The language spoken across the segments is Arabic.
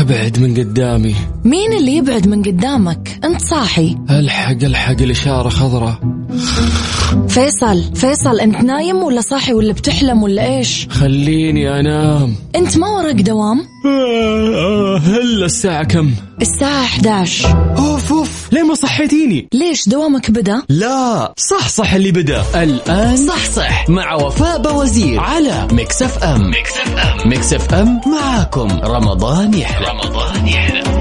أبعد من قدامي. مين اللي يبعد من قدامك؟ انت صاحي. ألحق ألحق الإشارة خضراء. فيصل فيصل انت نايم ولا صاحي ولا بتحلم ولا إيش؟ خليني انام انت ما وراك دوام؟ هلا الساعة كم؟ الساعة 11 أوف أوف. ليه ما صحيتيني؟ ليش دوامك بدأ؟ لا. صح صح اللي بدأ. الآن صح صح. مع وفاء بوزير على Mix FM. Mix FM. Mix FM معاكم. رمضان يحلى. رمضان يحلى.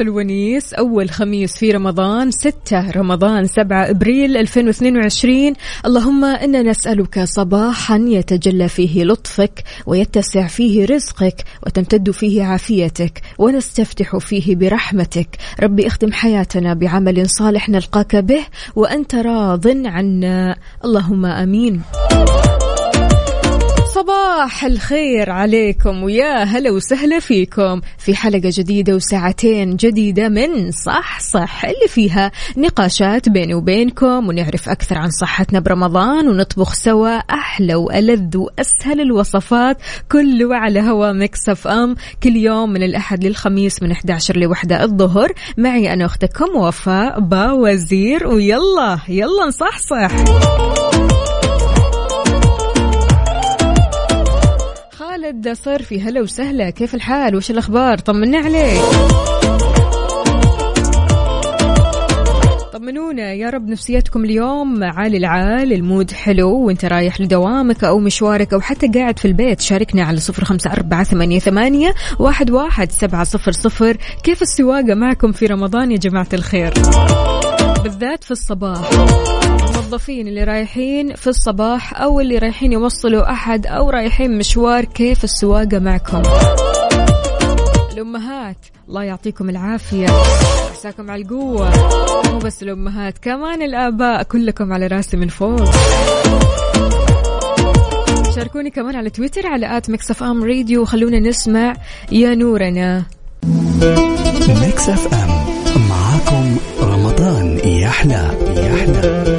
الونيس أول خميس في رمضان 6 رمضان 7 إبريل 2022 اللهم إنا نسألك صباحا يتجلى فيه لطفك ويتسع فيه رزقك وتمتد فيه عافيتك ونستفتح فيه برحمتك. ربي اختم حياتنا بعمل صالح نلقاك به وأنت راض عنا. اللهم آمين. صباح الخير عليكم ويا هلا وسهلا فيكم في حلقة جديدة وساعتين جديدة من صح صح اللي فيها نقاشات بيني وبينكم ونعرف أكثر عن صحتنا برمضان ونطبخ سوا أحلى وألذ وأسهل الوصفات كله على هوا Mix FM. كل يوم من الأحد للخميس من 11 لوحدة الظهر. معي أنا أختكم وفاء باوزير ويلا يلا نصحصح. خالد صرفي هلا وسهلا. كيف الحال؟ وش الأخبار؟ طمنا عليك. طمنونا. يا رب نفسيتكم اليوم عالي العال المود حلو وانت رايح لدوامك أو مشوارك أو حتى قاعد في البيت. شاركنا على صفر خمسة أربعة ثمانية, ثمانية واحد, واحد سبعة صفر صفر. كيف السواقة معكم في رمضان يا جماعة الخير؟ بالذات في الصباح. الموظفين اللي رايحين في الصباح أو اللي رايحين يوصلوا أحد أو رايحين مشوار كيف السواقة معكم؟ الأمهات الله يعطيكم العافية. عساكم على القوة. مو بس الأمهات كمان الآباء كلكم على راسي من فوق. شاركوني كمان على تويتر على at FM radio. وخلونا نسمع يا نورنا. Mix FM معاكم يحلى يحلى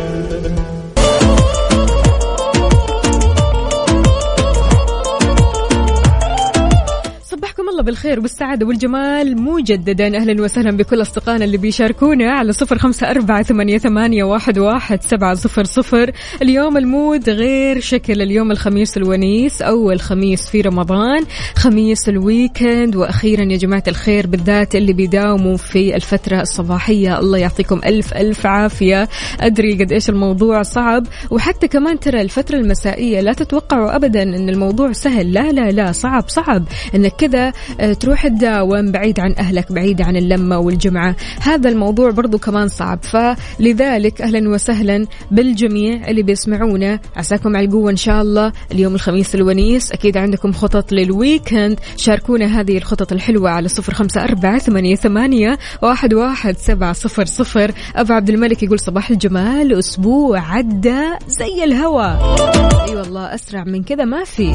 بالخير والسعادة والجمال مجددا. أهلا وسهلا بكل أصدقائنا اللي بيشاركونا على صفر خمسة أربعة ثمانية, ثمانية واحد, واحد سبعة صفر صفر. اليوم ال mood غير شكل. اليوم الخميس الونيس أول خميس في رمضان. خميس ال weekend. وأخيرا يا جماعة الخير بالذات اللي بيداوموا في الفترة الصباحية. الله يعطيكم ألف ألف عافية. أدري قد إيش الموضوع صعب. وحتى كمان ترى الفترة المسائية لا تتوقعوا أبدا أن الموضوع سهل. لا لا لا صعب صعب. أنك كذا تروح تداوم بعيد عن أهلك بعيد عن اللمة والجمعة. هذا الموضوع برضو كمان صعب. فلذلك أهلا وسهلا بالجميع اللي بيسمعونا. عساكم على القوة إن شاء الله. اليوم الخميس الونيس أكيد عندكم خطط للويكند. شاركونا هذه الخطط الحلوة على صفر خمسة أربعة ثمانية, ثمانية واحد, واحد سبعة صفر صفر. أبو عبد الملك يقول صباح الجمال أسبوع عدى زي الهوى. أي أيوة والله أسرع من كذا ما في.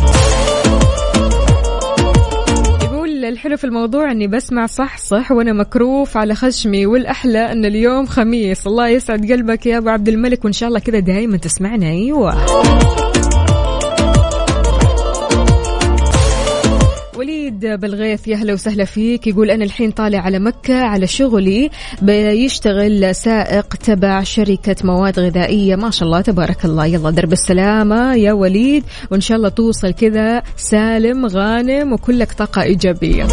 الحلو في الموضوع إني بسمع صح صح وأنا مكروف على خشمي والأحلى إن اليوم خميس. الله يسعد قلبك يا أبو عبد الملك وإن شاء الله كذا دائما تسمعنا. أيوه. وليد بالغيث يا هلا وسهلا فيك. يقول أنا الحين طالع على مكة على شغلي بيشتغل سائق تبع شركة مواد غذائية. ما شاء الله تبارك الله. يلا درب السلامة يا وليد. وإن شاء الله توصل كذا سالم غانم وكلك طاقة إيجابية.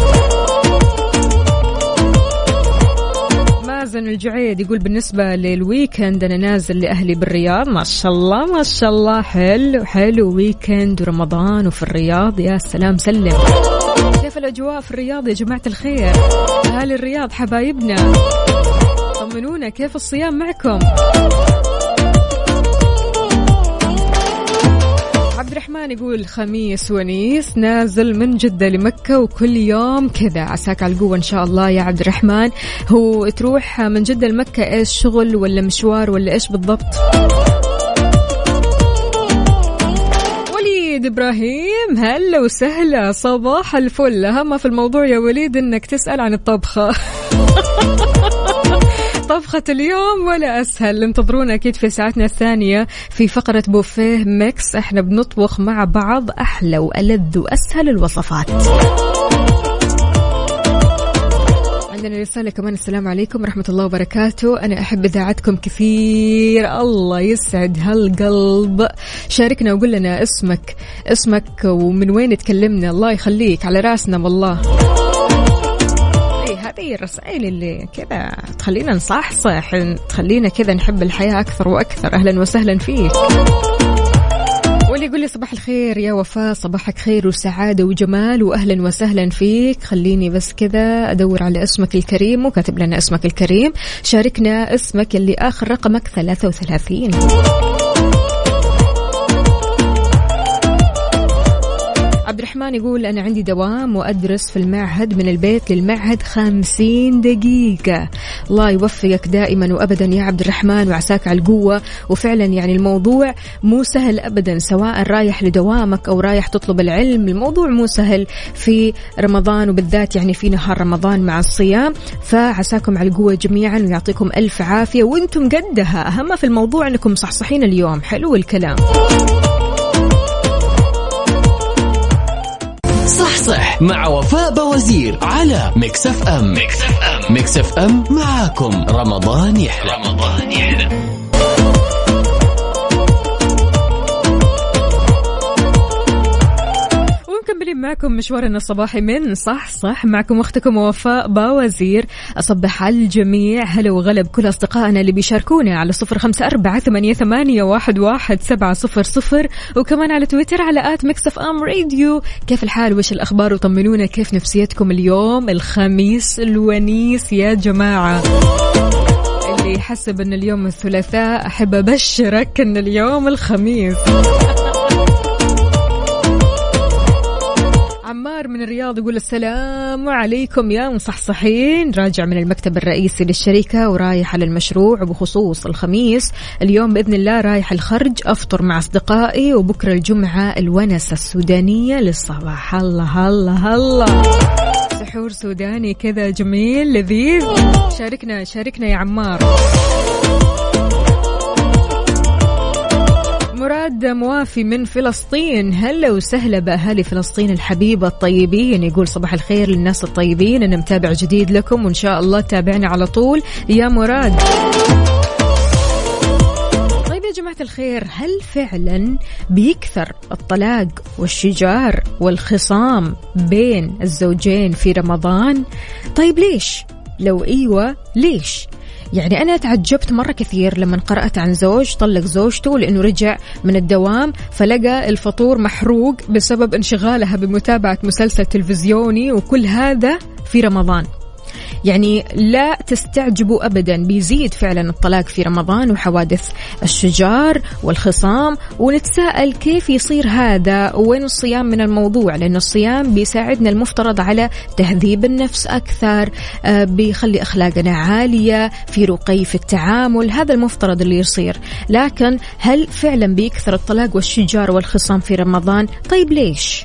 مازن الجعيد يقول بالنسبة لل weekend أنا نازل لأهلي بالرياض. ما شاء الله ما شاء الله. حلو حلو weekend ورمضان وفي الرياض. يا سلام سلم. الأجواء في الرياض يا جماعة الخير. أهل الرياض حبايبنا طمنونا كيف الصيام معكم؟ عبد الرحمن يقول خميس ونيس نازل من جدة لمكة وكل يوم كذا. عساك على القوة إن شاء الله يا عبد الرحمن هو تروح من جدة لمكة إيش شغل ولا مشوار ولا إيش بالضبط؟ وليد إبراهيم. هلا وسهلا. صباح الفل. أهم في الموضوع يا وليد إنك تسأل عن الطبخة. طبخة اليوم ولا أسهل. انتظرونا أكيد في ساعتنا الثانية في فقرة بوفيه ميكس. إحنا بنطبخ مع بعض أحلى وألذ وأسهل الوصفات. عندنا رسالة كمان. السلام عليكم ورحمة الله وبركاته. أنا أحب إذاعتكم كثير. الله يسعد هالقلب. شاركنا وقول لنا اسمك اسمك ومن وين تكلمنا. الله يخليك على رأسنا والله. إيه، هذه الرسائل اللي كذا تخلينا نصحصح تخلينا كذا نحب الحياة أكثر وأكثر. أهلا وسهلا فيك. واللي يقول لي صباح الخير يا وفاء صباحك خير وسعادة وجمال وأهلا وسهلا فيك. خليني بس كذا أدور على اسمك الكريم وكاتب لنا اسمك الكريم. شاركنا اسمك اللي آخر رقمك 33 عبد الرحمن يقول أنا عندي دوام وأدرس في المعهد من البيت للمعهد خمسين دقيقة. الله يوفقك دائما وأبدا يا عبد الرحمن وعساك على القوة. وفعلا يعني الموضوع مو سهل أبدا سواء رايح لدوامك أو رايح تطلب العلم الموضوع مو سهل في رمضان وبالذات يعني في نهار رمضان مع الصيام. فعساكم على القوة جميعا ويعطيكم ألف عافية وأنتم قدها. أهم في الموضوع أنكم صحصحين اليوم. حلو الكلام. صح مع وفاء باوزير على Mix FM Mix FM Mix FM معاكم. رمضان يحلى. رمضان يحلى. معكم مشوارنا الصباحي من صح صح معكم أختكم وفاء باوزير. أصبح على الجميع هلا وغلا بكل أصدقائنا اللي بيشاركونا على صفر خمسة أربعة ثمانية, ثمانية واحد, واحد سبعة صفر صفر. وكمان على تويتر على at Mix FM Radio. كيف الحال؟ وش الأخبار؟ وطمنونا كيف نفسيتكم اليوم؟ الخميس الونيس يا جماعة. اللي يحسب إن اليوم الثلاثاء أحب أبشرك إن اليوم الخميس. عمار من الرياض يقول السلام عليكم يا مصحصحين. راجع من المكتب الرئيسي للشركة ورايح على المشروع وبخصوص الخميس. اليوم بإذن الله رايح الخرج أفطر مع أصدقائي وبكرة الجمعة الونسة السودانية للصباح. الله الله الله. سحور سوداني كذا جميل لذيذ. شاركنا شاركنا يا عمار. مراد موافي من فلسطين هلا وسهلا بأهالي فلسطين الحبيبه الطيبين يقول صباح الخير للناس الطيبين أنا متابع جديد لكم وإن شاء الله تابعنا على طول يا مراد طيب يا جماعة الخير هل فعلا بيكثر الطلاق والشجار والخصام بين الزوجين في رمضان؟ طيب ليش؟ لو إيوه ليش؟ يعني أنا تعجبت مرة كثير لما قرأت عن زوج طلق زوجته لأنه رجع من الدوام فلقى الفطور محروق بسبب انشغالها بمتابعة مسلسل تلفزيوني وكل هذا في رمضان. يعني لا تستعجبوا ابدا. بيزيد فعلا الطلاق في رمضان وحوادث الشجار والخصام. ونتساءل كيف يصير هذا؟ وين الصيام من الموضوع؟ لأن الصيام بيساعدنا المفترض على تهذيب النفس أكثر آه، بيخلي أخلاقنا عالية في رقي في التعامل. هذا المفترض اللي يصير. لكن هل فعلا بيكثر الطلاق والشجار والخصام في رمضان؟ طيب ليش؟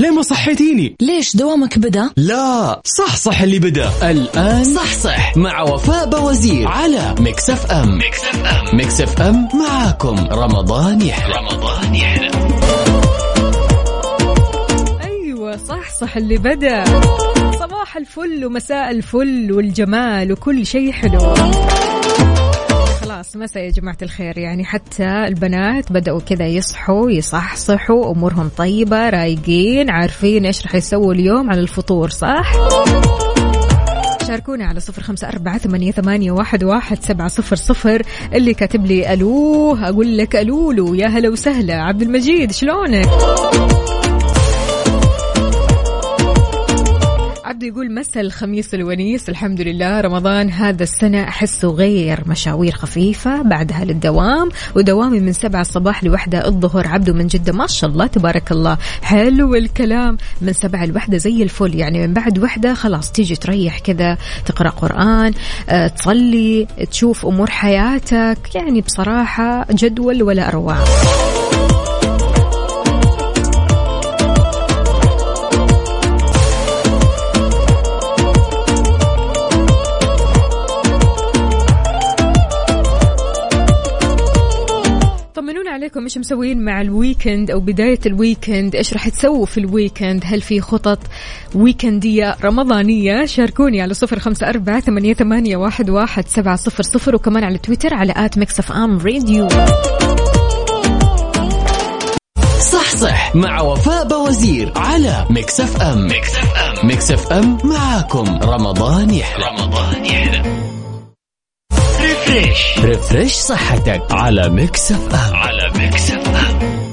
ليه ما صحيتيني؟ ليش دوامك بدأ؟ لا صح صح اللي بدأ. الآن صح صح. مع وفاء باوزير على Mix FM Mix FM Mix FM معاكم. رمضان يحلى. رمضان يحلى. أيوه صح صح اللي بدأ. صباح الفل ومساء الفل والجمال وكل شيء حلو. خلاص مساء يا جماعة الخير يعني حتى البنات بدأوا كذا يصحوا يصحصحوا أمورهم طيبة رايقين عارفين إيش راح يسووا اليوم على الفطور صح؟ شاركونا على صفر خمسة أربعة ثمانية, ثمانية واحد, واحد سبعة صفر صفر اللي كاتب لي ألوه أقول لك ألولو يا هلا وسهلا عبد المجيد شلونك؟ عبد يقول مسا الخميس الونيس الحمد لله. رمضان هذا السنة أحسه غير مشاوير خفيفة بعدها للدوام ودوامي من سبعة الصباح لوحدة الظهر. عبده من جدة ما شاء الله تبارك الله. حلو الكلام. من سبعة لوحدة زي الفل. يعني من بعد وحدة خلاص تيجي تريح كذا تقرأ قرآن أه، تصلي تشوف أمور حياتك. يعني بصراحة جدول ولا أروع. عليكم إيش مسوين مع ال weekend أو بداية ال weekend إيش راح تسووا في ال weekend هل في خطط weekend يه رمضانية؟ شاركوني على صفر خمسة أربعة ثمانية, ثمانية واحد, واحد سبعة صفر صفر وكمان على تويتر على at Mix FM Radio. صح صح مع وفاء باوزير على Mix FM. Mix FM. Mix FM معاكم. رمضان يحلى. رمضان يحلى. refresh refresh صحتك على Mix FM. على Mix FM.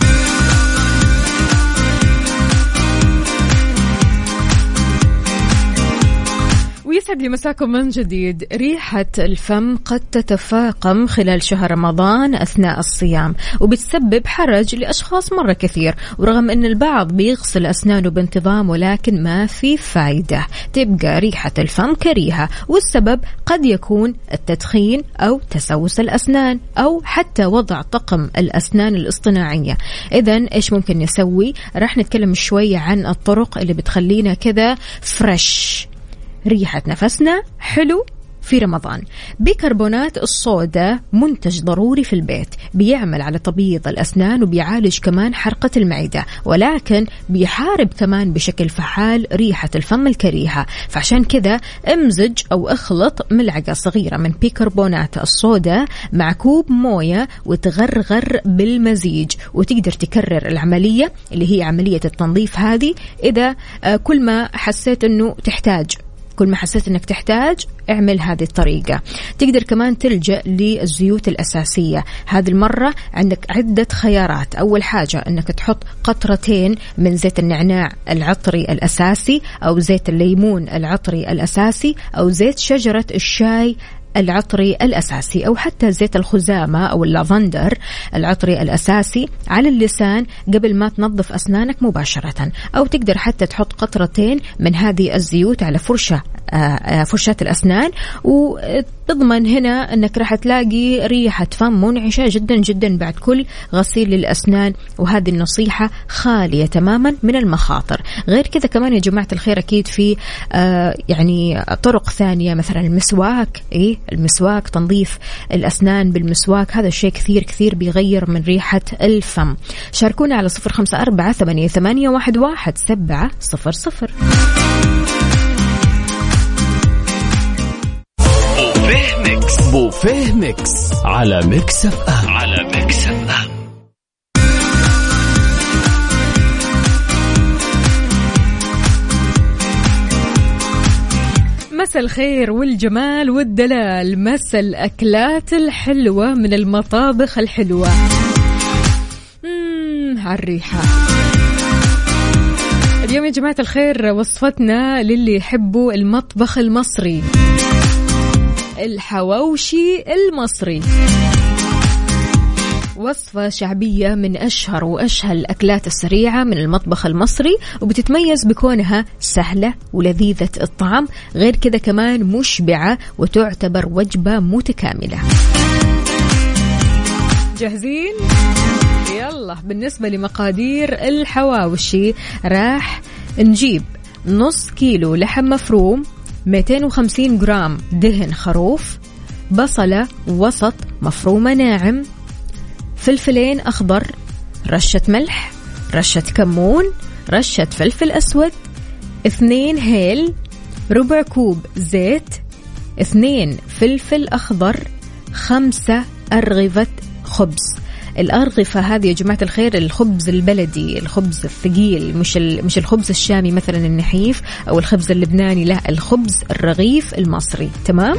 ويسعد لي مساكم من جديد. ريحة الفم قد تتفاقم خلال شهر رمضان أثناء الصيام وبتسبب حرج لأشخاص مرة كثير ورغم أن البعض بيغسل أسنانه بانتظام ولكن ما في فايدة. تبقى ريحة الفم كريهة والسبب قد يكون التدخين أو تسوس الأسنان أو حتى وضع طقم الأسنان الاصطناعية. إذا إيش ممكن نسوي؟ راح نتكلم شوية عن الطرق اللي بتخلينا كذا فريش ريحة نفسنا حلو في رمضان. بيكربونات الصودا منتج ضروري في البيت بيعمل على تبييض الأسنان وبيعالج كمان حرقة المعدة ولكن بيحارب كمان بشكل فعال ريحة الفم الكريهة. فعشان كذا امزج أو اخلط ملعقة صغيرة من بيكربونات الصودا مع كوب موية وتغرغر بالمزيج وتقدر تكرر العملية اللي هي عملية التنظيف هذه إذا آه، كل ما حسيت أنه تحتاج. كل ما حسيت إنك تحتاج اعمل هذه الطريقة. تقدر كمان تلجأ للزيوت الأساسية. هذه المرة عندك عدة خيارات. أول حاجة أنك تحط قطرتين من زيت النعناع العطري الأساسي أو زيت الليمون العطري الأساسي أو زيت شجرة الشاي العطري الأساسي أو حتى زيت الخزامة أو اللافندر. العطري الأساسي على اللسان قبل ما تنظف أسنانك مباشرة. أو تقدر حتى تحط قطرتين من هذه الزيوت على فرشة آه، آه، فرشاة الأسنان. وتضمن هنا أنك راح تلاقي ريحة فم منعشة جدا جدا بعد كل غسيل للأسنان. وهذه النصيحة خالية تماما من المخاطر. غير كذا كمان يا جماعة الخير أكيد في آه، يعني طرق ثانية مثلا المسواك. إيه المسواك تنظيف الأسنان بالمسواك هذا الشيء كثير كثير بيغير من ريحة الفم. شاركونا على صفر خمسة أربعة ثمانية, ثمانية واحد, واحد سبعة صفر صفر. بوفيه Mix. على Mix FM. على Mix مسا الخير والجمال والدلال. مسا الأكلات الحلوة من المطابخ الحلوة. عالريحة اليوم يا جماعة الخير وصفتنا للي يحبوا المطبخ المصري. الحواوشي المصري. وصفة شعبية من أشهر وأشهى الأكلات السريعة من المطبخ المصري وبتتميز بكونها سهلة ولذيذة الطعم غير كذا كمان مشبعة وتعتبر وجبة متكاملة جاهزين؟ يلا بالنسبة لمقادير الحواوشي راح نجيب نص كيلو لحم مفروم 250 جرام دهن خروف بصلة وسط مفرومة ناعم فلفلين أخضر رشة ملح رشة كمون رشة فلفل أسود اثنين هيل ربع كوب زيت اثنين فلفل أخضر خمسة أرغفة خبز. الأرغفة هذه يا جماعة الخير الخبز البلدي الخبز الثقيل مش مش الخبز الشامي مثلا النحيف أو الخبز اللبناني لا الخبز الرغيف المصري. تمام؟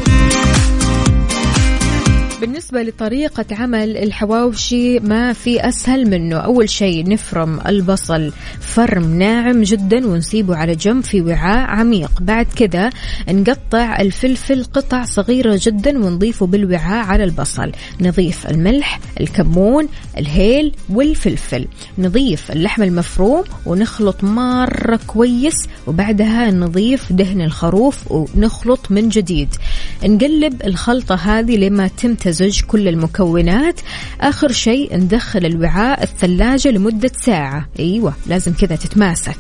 بالنسبة لطريقة عمل الحواوشي ما في أسهل منه. أول شيء نفرم البصل فرم ناعم جدا ونسيبه على جنب في وعاء عميق. بعد كذا نقطع الفلفل قطع صغيرة جدا ونضيفه بالوعاء على البصل. نضيف الملح الكمون الهيل والفلفل. نضيف اللحم المفروم ونخلط مرة كويس وبعدها نضيف دهن الخروف ونخلط من جديد. نقلب الخلطة هذه لما تمتزج كل المكونات. آخر شيء ندخل الوعاء الثلاجة لمدة ساعة. أيوة لازم كذا تتماسك.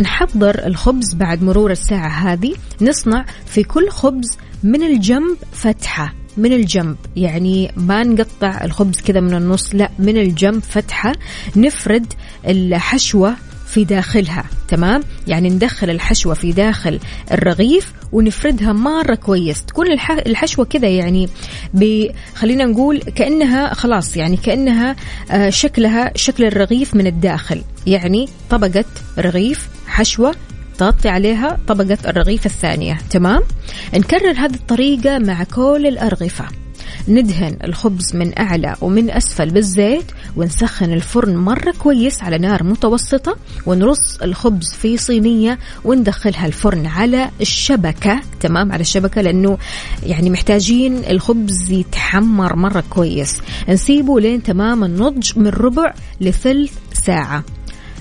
نحضر الخبز بعد مرور الساعة هذه. نصنع في كل خبز من الجنب فتحة. من الجنب يعني ما نقطع الخبز كذا من النص لا من الجنب فتحة. نفرد الحشوة في داخلها تمام؟ يعني ندخل الحشوة في داخل الرغيف ونفردها مرة كويس. تكون الحشوة كذا يعني خلينا نقول كأنها خلاص يعني كأنها آه، شكلها شكل الرغيف من الداخل. يعني طبقة رغيف حشوة تغطي عليها طبقة الرغيف الثانية تمام؟ نكرر هذه الطريقة مع كل الأرغفة. ندهن الخبز من أعلى ومن أسفل بالزيت ونسخن الفرن مرة كويس على نار متوسطة ونرص الخبز في صينية وندخلها الفرن على الشبكة. تمام؟ على الشبكة لأنه يعني محتاجين الخبز يتحمر مرة كويس. نسيبه لين تمام النضج من ربع لثلث ساعة.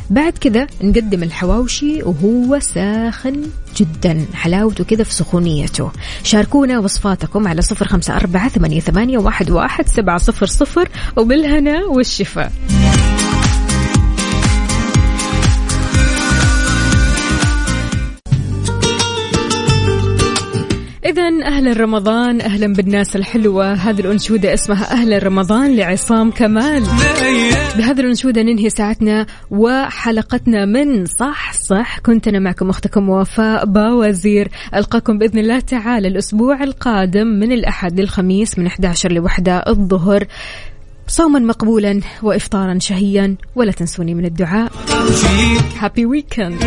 بعد كذا نقدم الحواوشي وهو ساخن جدا حلاوته كذا في سخونيته. شاركونا وصفاتكم على صفر خمسة أربعة ثمانية واحد واحد سبعة صفر صفر وبالهنا والشفاء. أهلا رمضان أهلا بالناس الحلوة. هذه الأنشودة اسمها أهلا رمضان لعصام كمال. بهذه الأنشودة ننهي ساعتنا وحلقتنا من صح صح. كنت أنا معكم أختكم وفاء باوزير. ألقاكم بإذن الله تعالى الأسبوع القادم من الأحد للخميس من 11 لوحدة الظهر. صوما مقبولا وإفطارا شهيا ولا تنسوني من الدعاء. هابي ويكند